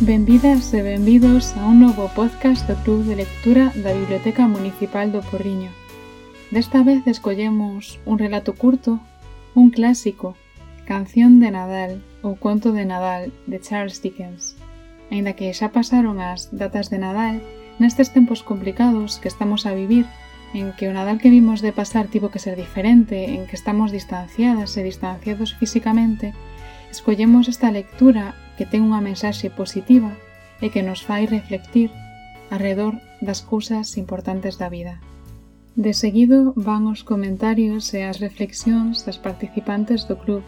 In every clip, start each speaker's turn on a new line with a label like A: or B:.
A: Benvidas e benvidos a un novo podcast do Club de Lectura da Biblioteca Municipal do Porriño. Desta vez escollemos un relato curto, un clásico, Canción de Nadal ou Conto de Nadal de Charles Dickens. Ainda que xa pasaron as datas de Nadal, nestes tempos complicados que estamos a vivir, en que o Nadal que vimos de pasar tivo que ser diferente, en que estamos distanciadas e distanciados físicamente, escollemos esta lectura que ten unha mensaxe positiva e que nos fai reflectir arredor das cousas importantes da vida. De seguido van os comentarios e as reflexións das participantes do club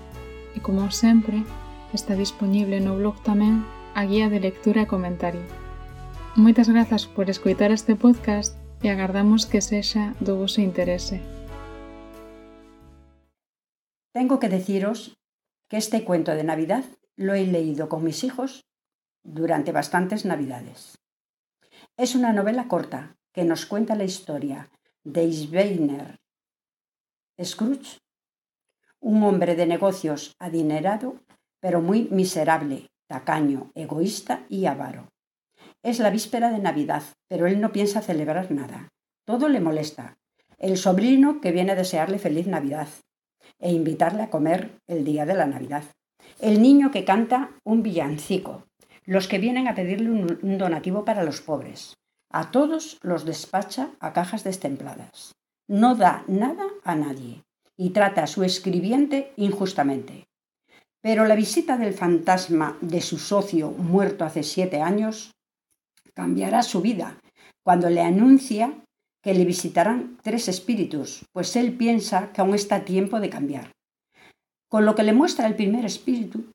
A: e, como sempre, está disponible no blog tamén a guía de lectura e comentario. Moitas grazas por escoitar este podcast e agardamos que sexa do vosso interese.
B: Tengo que deciros que este cuento de Navidad lo he leído con mis hijos durante bastantes navidades. Es una novela corta que nos cuenta la historia de Sveiner Scrooge, un hombre de negocios adinerado, pero muy miserable, tacaño, egoísta y avaro. Es la víspera de Navidad, pero él no piensa celebrar nada. Todo le molesta. El sobrino que viene a desearle feliz Navidad e invitarle a comer el día de la Navidad. El niño que canta un villancico, los que vienen a pedirle un, donativo para los pobres. A todos los despacha a cajas destempladas. No da nada a nadie y trata a su escribiente injustamente. Pero la visita del fantasma de su socio muerto hace siete años cambiará su vida cuando le anuncia que le visitarán tres espíritus, pues él piensa que aún está tiempo de cambiar. Con lo que le muestra el primer espíritu,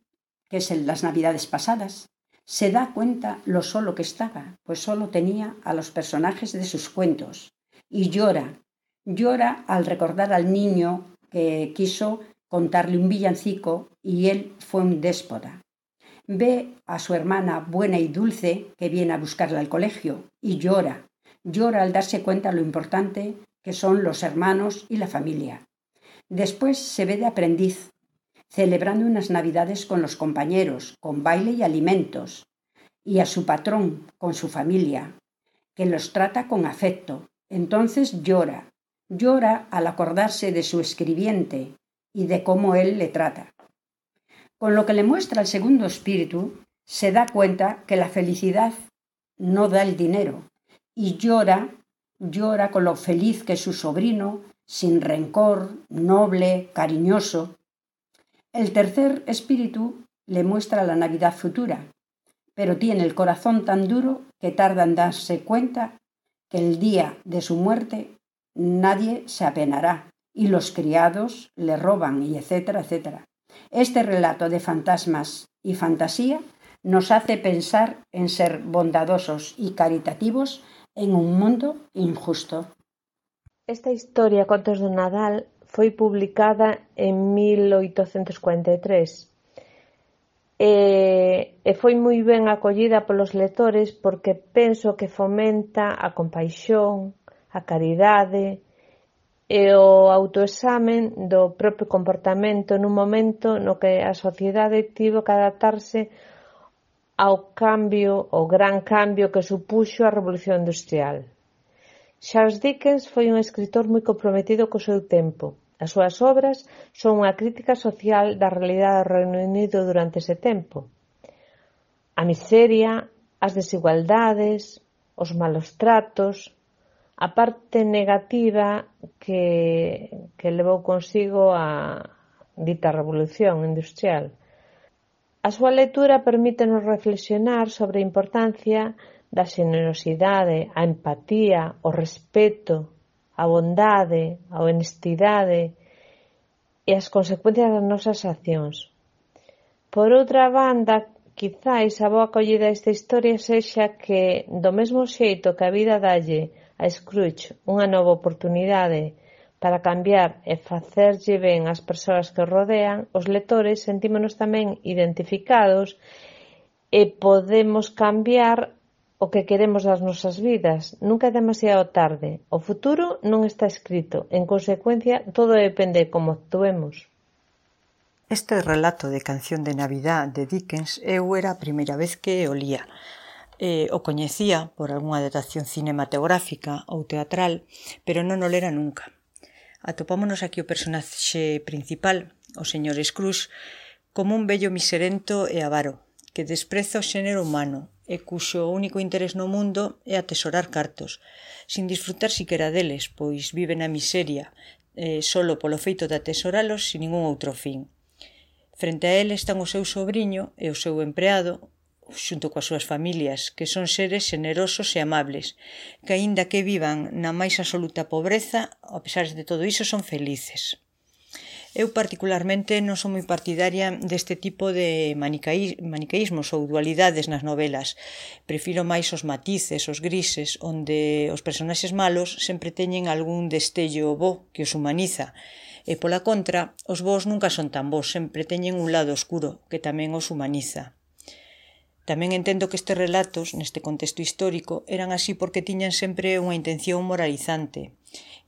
B: que es en las navidades pasadas, se da cuenta lo solo que estaba, pues solo tenía a los personajes de sus cuentos, y llora, llora al recordar al niño que quiso contarle un villancico y él fue un déspota. Ve a su hermana buena y dulce que viene a buscarla al colegio y llora, llora al darse cuenta lo importante que son los hermanos y la familia. Después se ve de aprendiz celebrando unas navidades con los compañeros, con baile y alimentos, y a su patrón, con su familia, que los trata con afecto. Entonces llora, llora al acordarse de su escribiente y de cómo él le trata. Con lo que le muestra el segundo espíritu, se da cuenta que la felicidad no da el dinero, y llora, llora con lo feliz que su sobrino, sin rencor, noble, cariñoso, el tercer espíritu le muestra la Navidad futura, pero tiene el corazón tan duro que tarda en darse cuenta que el día de su muerte nadie se apenará y los criados le roban y etcétera, etcétera. Este relato de fantasmas y fantasía nos hace pensar en ser bondadosos y caritativos en un mundo injusto.
C: Esta historia Contos de Nadal foi publicada en 1843 e, e foi moi ben acollida polos lectores porque penso que fomenta a compaixón, a caridade e o autoexamen do propio comportamento nun momento no que a sociedade tivo que adaptarse ao cambio, ao gran cambio que supuxo a Revolución Industrial. Charles Dickens foi un escritor moi comprometido co seu tempo As súas obras son unha crítica social da realidade do Reino Unido durante ese tempo: a miseria, as desigualdades, os malos tratos, a parte negativa que, que levou consigo a dita revolución industrial. A súa leitura permítenos reflexionar sobre a importancia da xenerosidade, a empatía, o respeto, a bondade, a honestidade e as consecuencias das nosas accións. Por outra banda, quizáis a boa acollida desta historia sexa que, do mesmo xeito que a vida dalle a Scrooge unha nova oportunidade para cambiar e facerlle ben as persoas que o rodean, os lectores sentímonos tamén identificados e podemos cambiar o que queremos das nosas vidas. Nunca é demasiado tarde. O futuro non está escrito. En consecuencia, todo depende de como actuemos.
D: Este relato de Canción de Navidad de Dickens eu era a primeira vez que o lía. Eh, o coñecía por algunha adaptación cinematográfica ou teatral, pero non o lera nunca. Atopámonos aquí o personaxe principal, o señor Scrooge, como un bello miserento e avaro, que despreza o xénero humano e cuxo único interés no mundo é atesorar cartos, sin disfrutar siquera deles, pois vive na miseria, eh, solo polo feito de atesoralos sin ningún outro fin. Frente a ele están o seu sobrinho e o seu empreado, xunto coas súas familias, que son seres xenerosos e amables, que aínda que vivan na máis absoluta pobreza, a pesar de todo iso son felices. Eu particularmente non son moi partidaria deste tipo de manicaísmos ou dualidades nas novelas. Prefiro máis os matices, os grises, onde os personaxes malos sempre teñen algún destello bo que os humaniza. E pola contra, os bons nunca son tan bons, sempre teñen un lado oscuro que tamén os humaniza. Tamén entendo que estes relatos, neste contexto histórico, eran así porque tiñan sempre unha intención moralizante.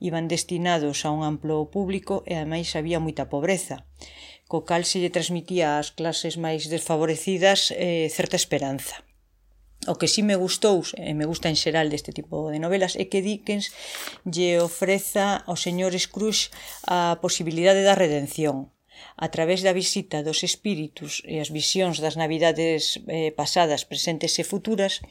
D: Iban destinados a un amplo público e ademais había moita pobreza, co cal se lle transmitía ás clases máis desfavorecidas eh, certa esperanza. O que si sí me gustou, e me gusta en xeral deste tipo de novelas, é que Dickens lle ofreza ao señor Scrooge a posibilidade da redención, a través da visita dos espíritus e as visións das navidades eh, pasadas, presentes e futuras,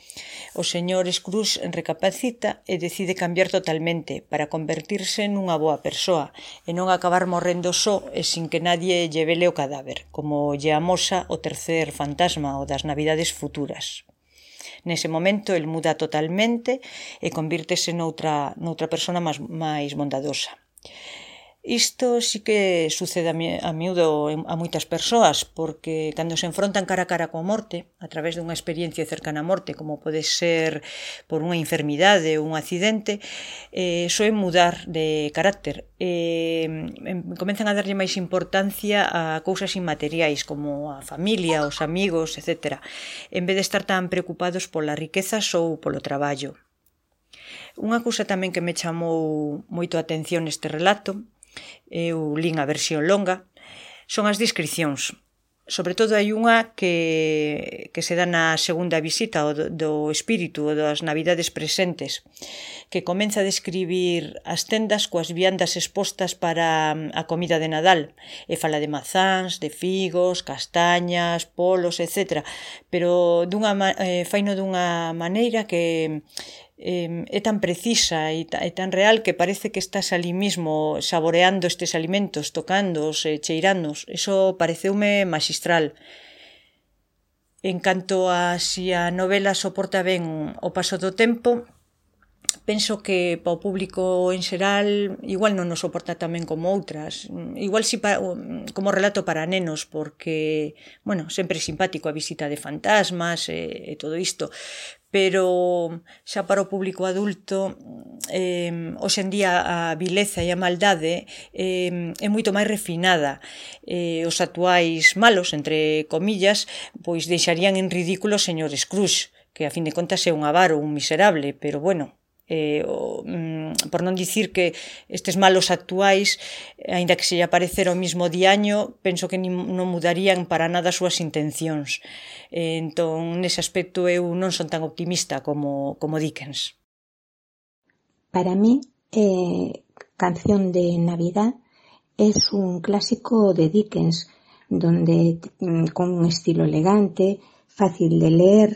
D: o señor Scrooge recapacita e decide cambiar totalmente para convertirse nunha boa persoa e non acabar morrendo só e sin que nadie lle vele o cadáver, como lle amosa o tercer fantasma o das navidades futuras. Nese momento el muda totalmente e convírtese noutra, noutra persona máis, máis bondadosa. Isto sí que sucede a, mi, a miúdo a moitas persoas, porque cando se enfrontan cara a cara coa morte, a través dunha experiencia cercana á morte, como pode ser por unha enfermidade ou un accidente, eh, soe mudar de carácter. Eh, comenzan a darlle máis importancia a cousas inmateriais, como a familia, os amigos, etc. En vez de estar tan preocupados polas riquezas ou polo traballo. Unha cousa tamén que me chamou moito a atención neste relato Eu lin a versión longa. Son as descripcións. Sobre todo hai unha que, que se dá na segunda visita do, do espírito das navidades presentes, que comeza a describir as tendas coas viandas expostas para mm, a comida de Nadal, e fala de mazáns, de figos, castañas, polos, etc. Pero dunha, eh, faino dunha maneira que eh, é tan precisa e, ta, e tan real que parece que estás ali mismo saboreando estes alimentos, tocándoos, e cheirandos. Eso pareceume magistral. En canto a si a novela soporta ben o paso do tempo, penso que para o público en xeral igual non nos soporta tamén como outras. Igual si para, como relato para nenos, porque, bueno, sempre é simpático a visita de fantasmas e, e todo isto pero xa para o público adulto eh, hoxe en día a vileza e a maldade eh, é moito máis refinada. Eh, os actuais malos, entre comillas pois deixarían en ridículo o señor Scrooge que a fin de contas é un avaro, un miserable pero bueno, eh, o, mm, por non dicir que estes malos actuais, aínda que se lle aparecer o mismo diaño, penso que non mudarían para nada as súas intencións. Eh, entón, nese aspecto eu non son tan optimista como, como Dickens.
E: Para mí, eh, Canción de Navidad es un clásico de Dickens, donde mm, con un estilo elegante, fácil de leer,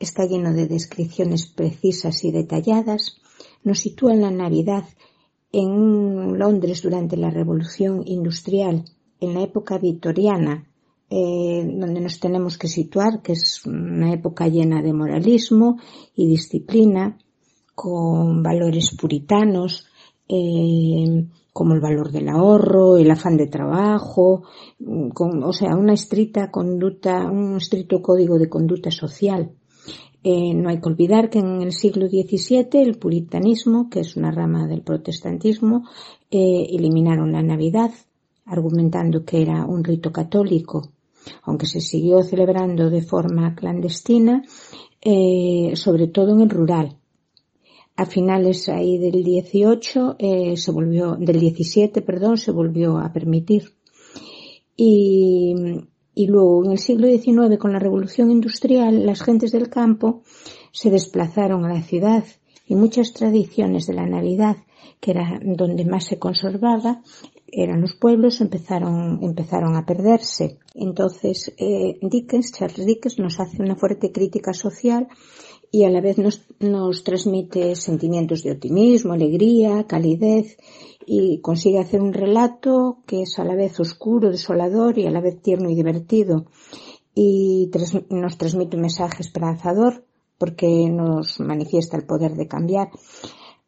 E: está lleno de descripciones precisas y detalladas, nos sitúa en la Navidad en Londres durante la Revolución Industrial, en la época victoriana, eh, donde nos tenemos que situar, que es una época llena de moralismo y disciplina, con valores puritanos, eh, como el valor del ahorro, el afán de trabajo, o sea, una estricta conducta, un estricto código de conducta social. Eh, no hay que olvidar que en el siglo XVII el puritanismo, que es una rama del protestantismo, eh, eliminaron la Navidad, argumentando que era un rito católico, aunque se siguió celebrando de forma clandestina, eh, sobre todo en el rural. A finales ahí del 18 se volvió, del 17, perdón, se volvió a permitir. Y, y luego en el siglo XIX, con la revolución industrial, las gentes del campo se desplazaron a la ciudad y muchas tradiciones de la Navidad, que era donde más se conservaba, eran los pueblos, empezaron, empezaron a perderse. Entonces, eh, Dickens, Charles Dickens, nos hace una fuerte crítica social y a la vez nos, nos transmite sentimientos de optimismo, alegría, calidez y consigue hacer un relato que es a la vez oscuro, desolador y a la vez tierno y divertido. Y nos transmite un mensaje esperanzador porque nos manifiesta el poder de cambiar.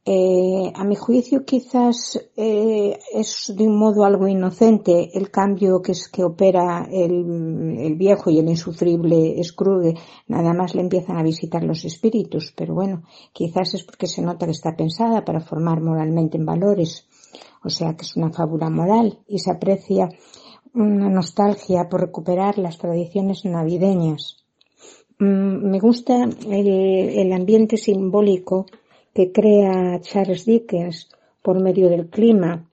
E: Eh, a mi juicio quizás eh, es de un modo algo inocente el cambio que es que opera el, el, viejo y el insufrible Scrooge. Nada más le empiezan a visitar los espíritus, pero bueno, quizás es porque se nota que está pensada para formar moralmente en valores. O sea que es una fábula moral y se aprecia una nostalgia por recuperar las tradiciones navideñas. Mm, me gusta el, el ambiente simbólico que crea Charles Dickens por medio del clima.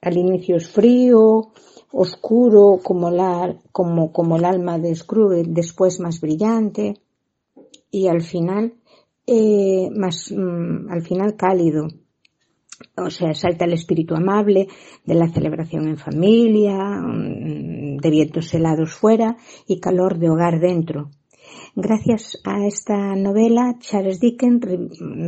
E: Al inicio es frío, oscuro como, la, como, como el alma de Scrooge, después más brillante y al final eh, más mm, al final cálido. O sea, salta el espíritu amable de la celebración en familia, mm, de vientos helados fuera y calor de hogar dentro. Gracias a esta novela, Charles Dickens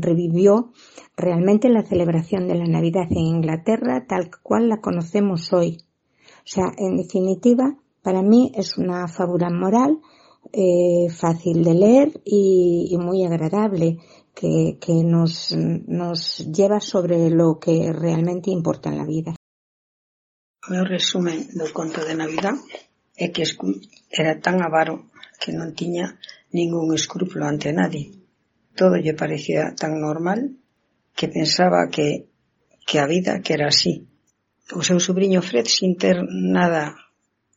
E: revivió realmente la celebración de la Navidad en Inglaterra tal cual la conocemos hoy. O sea, en definitiva, para mí es una fábula moral eh, fácil de leer y, muy agradable que, nos, nos lleva sobre lo que realmente importa en la vida.
F: Meu resumen do conto de Navidad é que era tan avaro que non tiña ningún escrúpulo ante nadie. Todo lle parecía tan normal que pensaba que, que a vida que era así. O seu sobrinho Fred sin ter nada,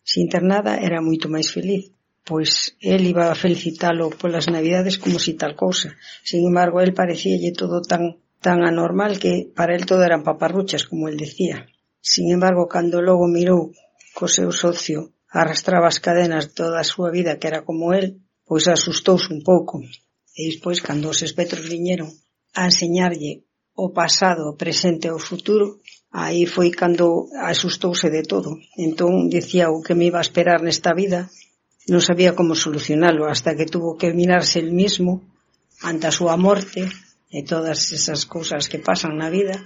F: sin ter nada era moito máis feliz, pois el iba a felicitalo polas navidades como si tal cousa. Sin embargo, el parecíalle todo tan tan anormal que para el todo eran paparruchas, como el decía. Sin embargo, cando logo mirou co seu socio arrastraba as cadenas toda a súa vida que era como el, pois asustouse un pouco. E despois, cando os espectros viñeron a enseñarlle o pasado, o presente e o futuro, aí foi cando asustouse de todo. Entón, dicía o que me iba a esperar nesta vida, non sabía como solucionalo, hasta que tuvo que mirarse el mismo ante a súa morte e todas esas cousas que pasan na vida.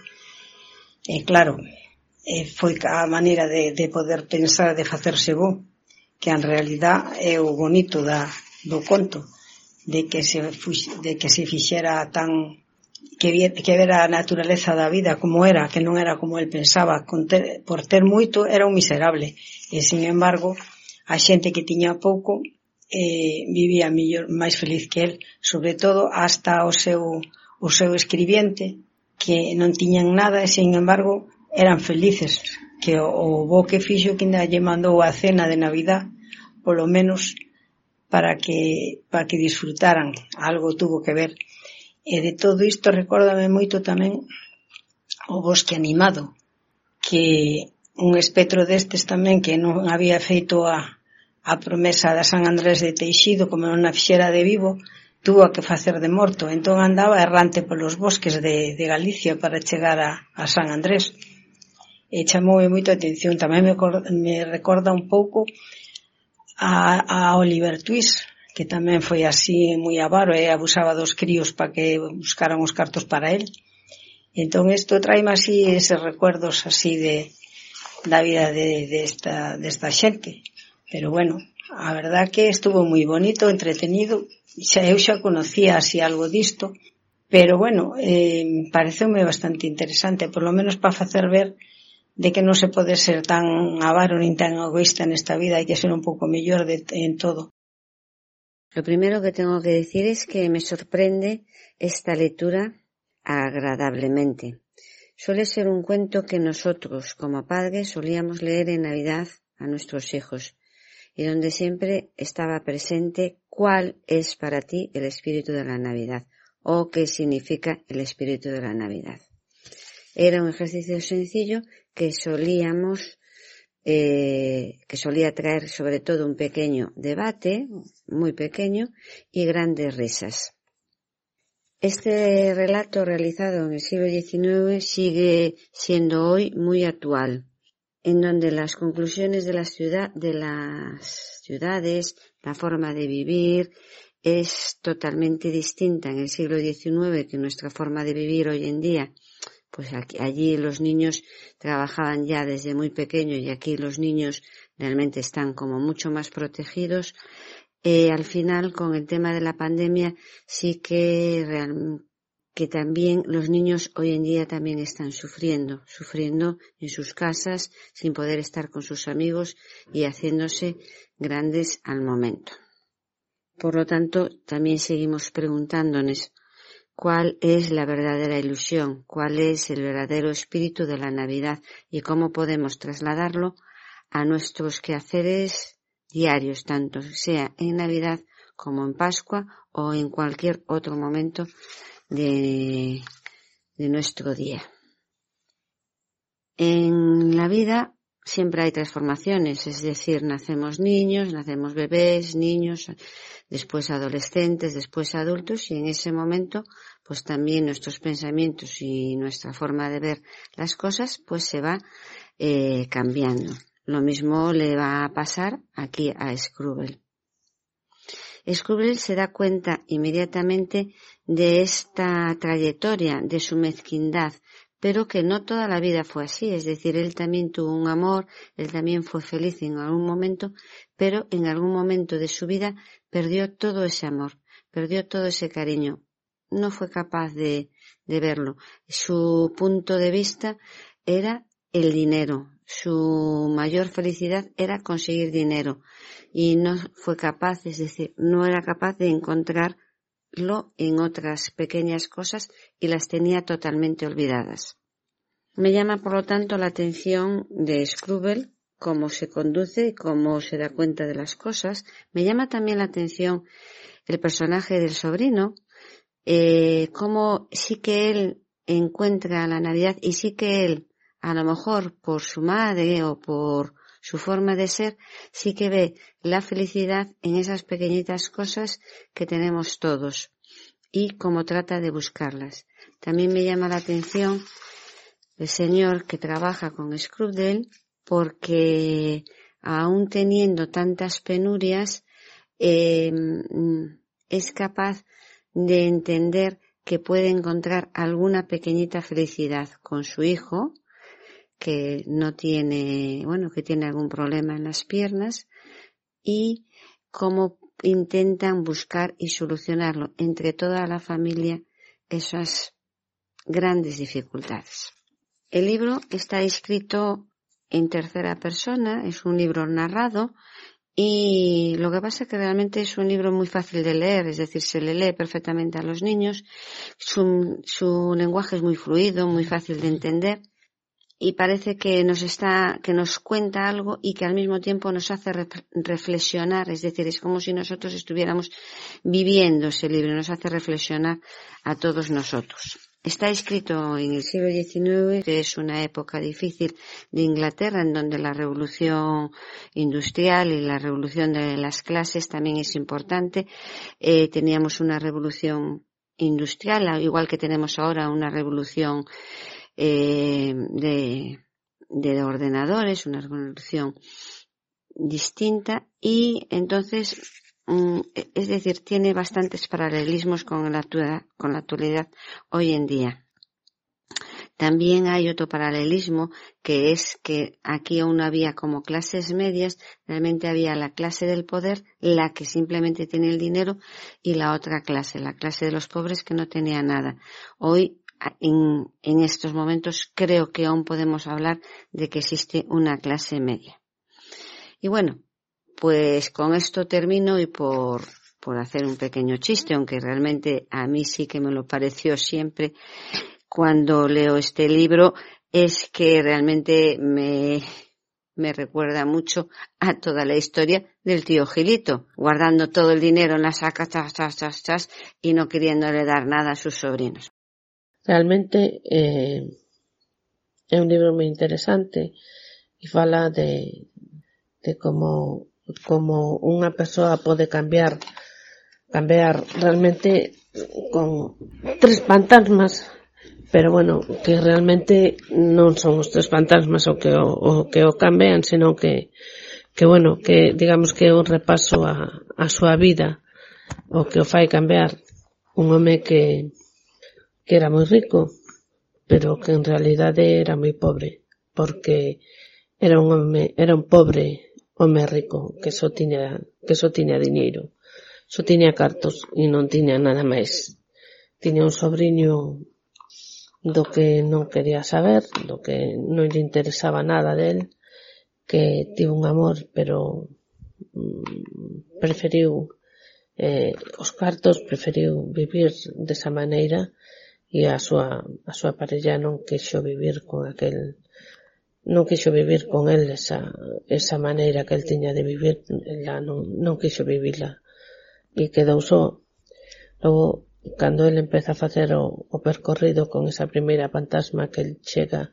F: E claro, foi a maneira de, de poder pensar, de facerse bo, que en realidad é o bonito da, do conto de que se de que se fixera tan que, que vera a naturaleza da vida como era, que non era como el pensaba, con ter, por ter moito era un miserable. E sin embargo a xente que tiña pouco eh, vivía mellor, máis feliz que el, sobre todo hasta o seu, o seu escribiente que non tiñan nada e sin embargo eran felices. Que o, o bo que fixo que ainda lle mandou a cena de Navidad polo menos para que, para que disfrutaran. Algo tuvo que ver. E de todo isto recórdame moito tamén o bosque animado, que un espectro destes tamén que non había feito a, a promesa da San Andrés de Teixido como non a fixera de vivo, tuvo que facer de morto. Entón andaba errante polos bosques de, de Galicia para chegar a, a San Andrés. E chamoume moito a atención. Tamén me, me recorda un pouco a, a Oliver Twist, que tamén foi así moi avaro e abusaba dos críos para que buscaran os cartos para él. Entón isto traime así eses recuerdos así de da vida de, de esta, desta esta xente. Pero bueno, a verdad que estuvo moi bonito, entretenido. Xa, eu xa conocía así algo disto, pero bueno, eh, pareceume bastante interesante, por lo menos para facer ver de que non se pode ser tan avaro nin tan egoísta nesta vida, hai que ser un pouco mellor de, en todo.
G: Lo primero que tengo que decir es que me sorprende esta lectura agradablemente. Suele ser un cuento que nosotros, como padres, solíamos leer en Navidad a nuestros hijos y donde siempre estaba presente cuál es para ti el espíritu de la Navidad o qué significa el espíritu de la Navidad. Era un ejercicio sencillo que solíamos eh, que solía traer sobre todo un pequeño debate, muy pequeño, y grandes risas. Este relato realizado en el siglo XIX sigue siendo hoy muy actual, en donde las conclusiones de la ciudad, de las ciudades, la forma de vivir, es totalmente distinta en el siglo XIX que nuestra forma de vivir hoy en día. Pues aquí, allí los niños trabajaban ya desde muy pequeños y aquí los niños realmente están como mucho más protegidos. Eh, al final, con el tema de la pandemia, sí que, que también los niños hoy en día también están sufriendo, sufriendo en sus casas, sin poder estar con sus amigos y haciéndose grandes al momento. Por lo tanto, también seguimos preguntándonos cuál es la verdadera ilusión, cuál es el verdadero espíritu de la Navidad y cómo podemos trasladarlo a nuestros quehaceres diarios, tanto sea en Navidad como en Pascua o en cualquier otro momento de, de nuestro día. En la vida siempre hay transformaciones, es decir, nacemos niños, nacemos bebés, niños, después adolescentes, después adultos y en ese momento pues también nuestros pensamientos y nuestra forma de ver las cosas pues se va eh, cambiando. Lo mismo le va a pasar aquí a Scrubel. Scrubel se da cuenta inmediatamente de esta trayectoria, de su mezquindad, pero que no toda la vida fue así, es decir, él también tuvo un amor, él también fue feliz en algún momento, pero en algún momento de su vida perdió todo ese amor, perdió todo ese cariño, no fue capaz de, de verlo. Su punto de vista era el dinero, su mayor felicidad era conseguir dinero y no fue capaz, es decir, no era capaz de encontrar en otras pequeñas cosas y las tenía totalmente olvidadas. Me llama, por lo tanto, la atención de Scrubel, cómo se conduce y cómo se da cuenta de las cosas. Me llama también la atención el personaje del sobrino, eh, cómo sí que él encuentra la Navidad y sí que él, a lo mejor por su madre o por su forma de ser, sí que ve la felicidad en esas pequeñitas cosas que tenemos todos y cómo trata de buscarlas. También me llama la atención el señor que trabaja con Scrubdale porque aún teniendo tantas penurias em, es capaz de entender que puede encontrar alguna pequeñita felicidad con su hijo que no tiene, bueno, que tiene algún problema en las piernas y cómo intentan buscar y solucionarlo entre toda la familia esas grandes dificultades. El libro está escrito en tercera persona, es un libro narrado y lo que pasa es que realmente es un libro muy fácil de leer, es decir, se le lee perfectamente a los niños, su, su lenguaje es muy fluido, muy fácil de entender y parece que nos está, que nos cuenta algo y que al mismo tiempo nos hace reflexionar, es decir, es como si nosotros estuviéramos viviendo ese libro, nos hace reflexionar a todos nosotros. Está escrito en el siglo XIX, que es una época difícil de Inglaterra, en donde la revolución industrial y la revolución de las clases también es importante. Eh, teníamos una revolución industrial, igual que tenemos ahora una revolución eh, de, de ordenadores, una revolución distinta y entonces es decir, tiene bastantes paralelismos con la, con la actualidad hoy en día. También hay otro paralelismo que es que aquí aún había como clases medias, realmente había la clase del poder, la que simplemente tenía el dinero y la otra clase, la clase de los pobres que no tenía nada. Hoy en estos momentos creo que aún podemos hablar de que existe una clase media. Y bueno, pues con esto termino y por, por hacer un pequeño chiste, aunque realmente a mí sí que me lo pareció siempre cuando leo este libro, es que realmente me, me recuerda mucho a toda la historia del tío Gilito, guardando todo el dinero en la saca, chas, chas, chas, chas, y no queriéndole dar nada a sus sobrinos.
C: Realmente eh, é un libro moi interesante
H: e fala de, de como, como unha persoa pode cambiar cambiar realmente con tres fantasmas pero bueno, que realmente non son os tres fantasmas o que o, que o cambian, senón que que bueno, que digamos que un repaso a, a súa vida o que o fai cambiar un home que que era moi rico pero que en realidade era moi pobre porque era un home, era un pobre Home rico, que só tiña, que só tiña diñeiro, só tiña cartos e non tiña nada máis. Tiña un sobrinho do que non quería saber, do que non lle interesaba nada del, que tivo un amor, pero mm, preferiu eh, os cartos, preferiu vivir desa maneira e a súa, a súa parella non quixo vivir con aquel non quixo vivir con el esa, esa maneira que el tiña de vivir, ela non, non quixo vivila e quedou só. Logo, cando el empeza a facer o, o percorrido con esa primeira fantasma que el chega,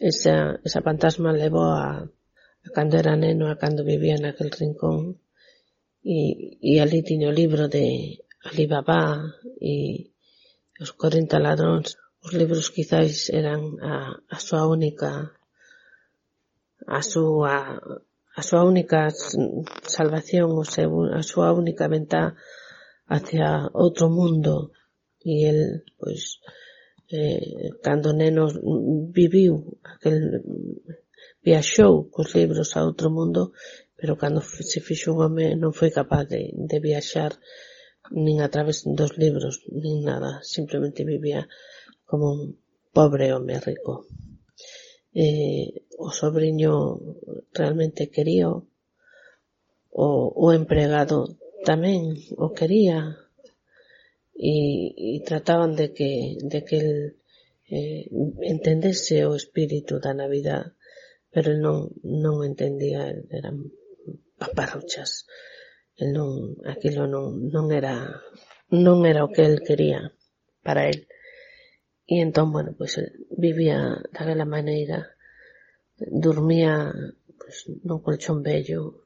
H: esa, esa fantasma levou a, a cando era neno, a cando vivía naquel rincón, e, e ali tiño o libro de Alibaba e os 40 ladróns, os libros quizáis eran a, a súa única a súa a súa única salvación, o seu, a súa única venta hacia outro mundo. E el, pois, eh, cando neno viviu aquel viaxou cos libros a outro mundo pero cando se fixo un home non foi capaz de, de viaxar nin a través dos libros nin nada, simplemente vivía como un pobre home rico. Eh, o sobrinho realmente quería o, o empregado tamén o quería e trataban de que, de que el eh, entendese o espírito da Navidad pero non, non entendía, eran paparruchas el non, aquilo non, non era non era o que el quería para el e entón, bueno, pois pues, vivía daquela maneira dormía pois, nun colchón bello,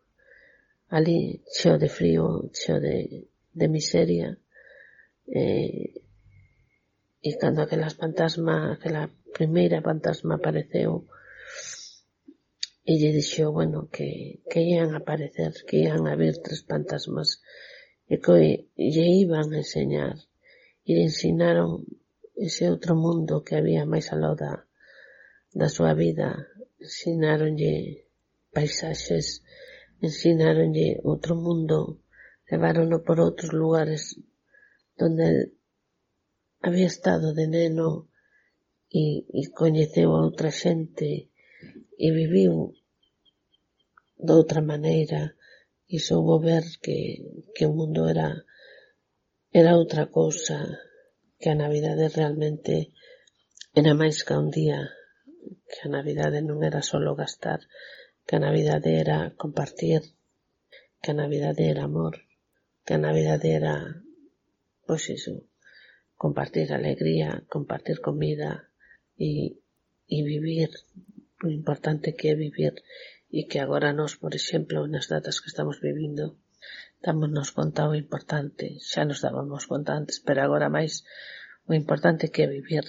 H: alí cheo de frío, cheo de, de miseria, eh, e, e cando aquelas fantasma, aquela primeira fantasma apareceu, e lle dixo, bueno, que, que ian aparecer, que ian ver tres fantasmas, e que lle iban a enseñar, e lle ensinaron ese outro mundo que había máis aló da, da súa vida, ensinaronlle paisaxes ensinaronlle outro mundo levarono por outros lugares donde había estado de neno e, e coñeceu a outra xente e viviu doutra maneira e soubo ver que, que mundo era era outra cousa que a Navidade realmente era máis que un día que a Navidade non era solo gastar, que a Navidade era compartir, que a Navidade era amor, que a Navidade era, pois iso, compartir alegría, compartir comida e, e vivir o importante que é vivir. E que agora nós, por exemplo, nas datas que estamos vivindo, dámonos conta o importante, xa nos dábamos conta antes, pero agora máis o importante que é vivir,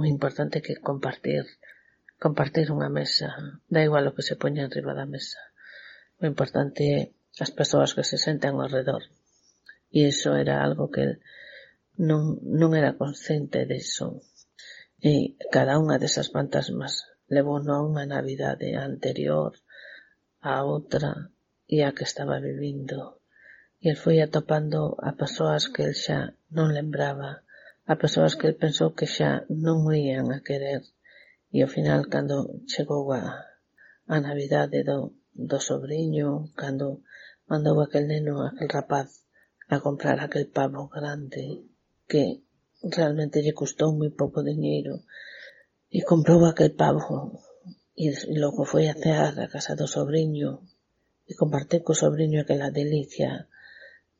H: o importante que é compartir, compartir unha mesa, da igual o que se poña enriba da mesa, o importante é as persoas que se senten ao redor. E iso era algo que non, non era consciente diso. E cada unha desas fantasmas levou a unha Navidade anterior, a outra e a que estaba vivindo. E el foi atopando a persoas que el xa non lembraba, a persoas que el pensou que xa non o ían a querer, e ao final cando chegou a, a Navidade do, do sobrinho, cando mandou aquel neno, aquel rapaz a comprar aquel pavo grande que realmente lle custou moi pouco diñeiro e comprou aquel pavo e logo foi a cear a casa do sobrinho e compartir co sobrinho aquela delicia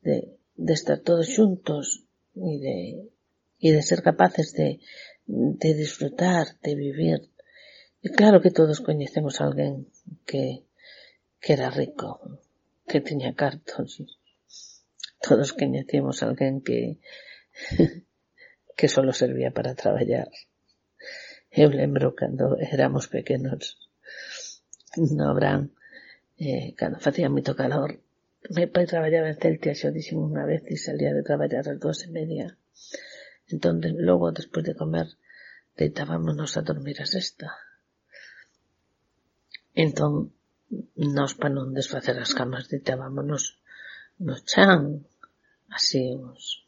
H: de, de estar todos xuntos e de, de ser capaces de, de disfrutar, de vivir E claro que todos coñecemos alguén que, que era rico, que tiña cartos. Todos coñecemos alguén que que solo servía para traballar. Eu lembro cando éramos pequenos no Bran, eh, cando facía moito calor, meu pai traballaba en Celtia, xo dixen unha vez e salía de traballar ás dúas e media. Entón, logo, despois de comer, deitábamos a dormir a sexta. Entón, nós para non desfacer as camas deitábamos no chan, así uns,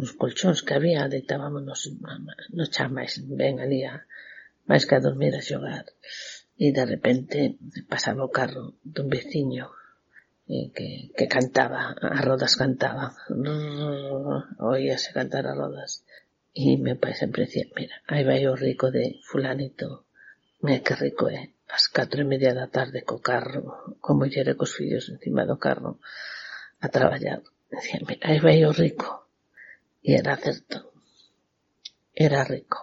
H: uns colchóns que había, deitábamos no chan máis ben ali a, máis que a dormir a xogar. E de repente pasaba o carro dun veciño eh, que, que cantaba, a rodas cantaba. Mm, Oíase cantar a rodas. E meu pai sempre dicía, mira, aí vai o rico de fulanito. Mira que rico é. As catro e media da tarde co carro, co muller e cos fillos encima do carro, a traballar. Dicía, mira, aí vai o rico. E era certo. Era rico.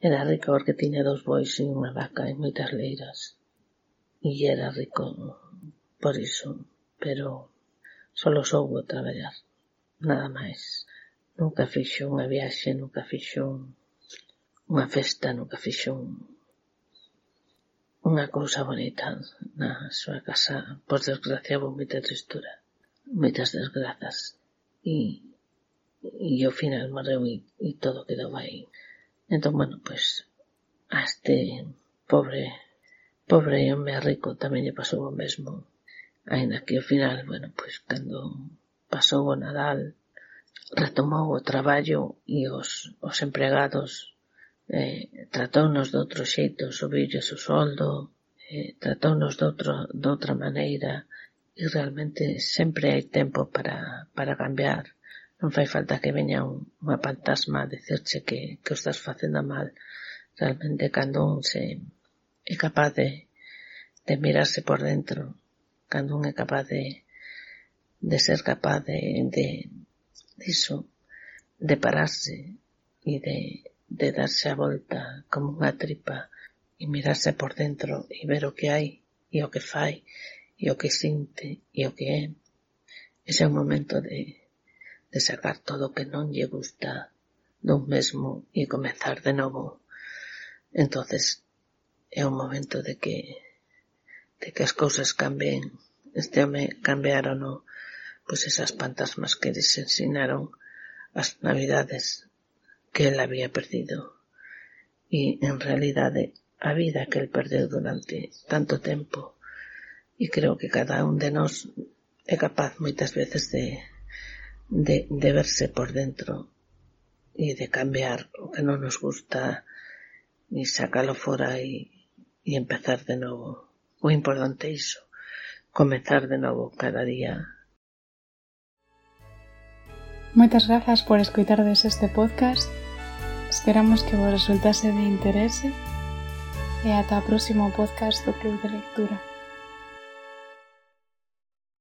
H: Era rico porque tiña dous bois e unha vaca e moitas leiras. E era rico por iso, pero solo soubo traballar, nada máis. Nunca fixo unha viaxe, nunca fixo unha festa, nunca fixo un, unha cousa bonita na súa casa. Por desgracia, houve moita tristura, moitas desgrazas. E, e ao final morreu e, e todo quedou aí. Entón, bueno, pois, a este pobre pobre home rico tamén lle pasou o mesmo. Aínda que ao final, bueno, pois cando pasou o Nadal retomou o traballo e os, os empregados eh, tratounos de outro xeito, subiulles o soldo, eh, tratounos de, outro, de outra maneira e realmente sempre hai tempo para, para cambiar. Non fai falta que veña un, unha fantasma a decirche que, que o estás facendo mal. Realmente cando un se é capaz de, de mirarse por dentro cando un é capaz de, de ser capaz de, de diso, de pararse e de, de darse a volta como unha tripa e mirarse por dentro e ver o que hai e o que fai e o que sinte e o que é. Ese é o momento de, de sacar todo o que non lle gusta dun mesmo e comenzar de novo. Entonces é un momento de que de que as cousas cambien. Este home cambiaron no pois esas fantasmas que les ensinaron as navidades que el había perdido e en realidade a vida que el perdeu durante tanto tempo e creo que cada un de nós é capaz moitas veces de, de, de verse por dentro e de cambiar o que non nos gusta e sacalo fora e, e empezar de novo. O importante é iso, comezar de novo cada día.
A: Moitas grazas por escoitardes este podcast. Esperamos que vos resultase de interese e ata o próximo podcast do Club de Lectura.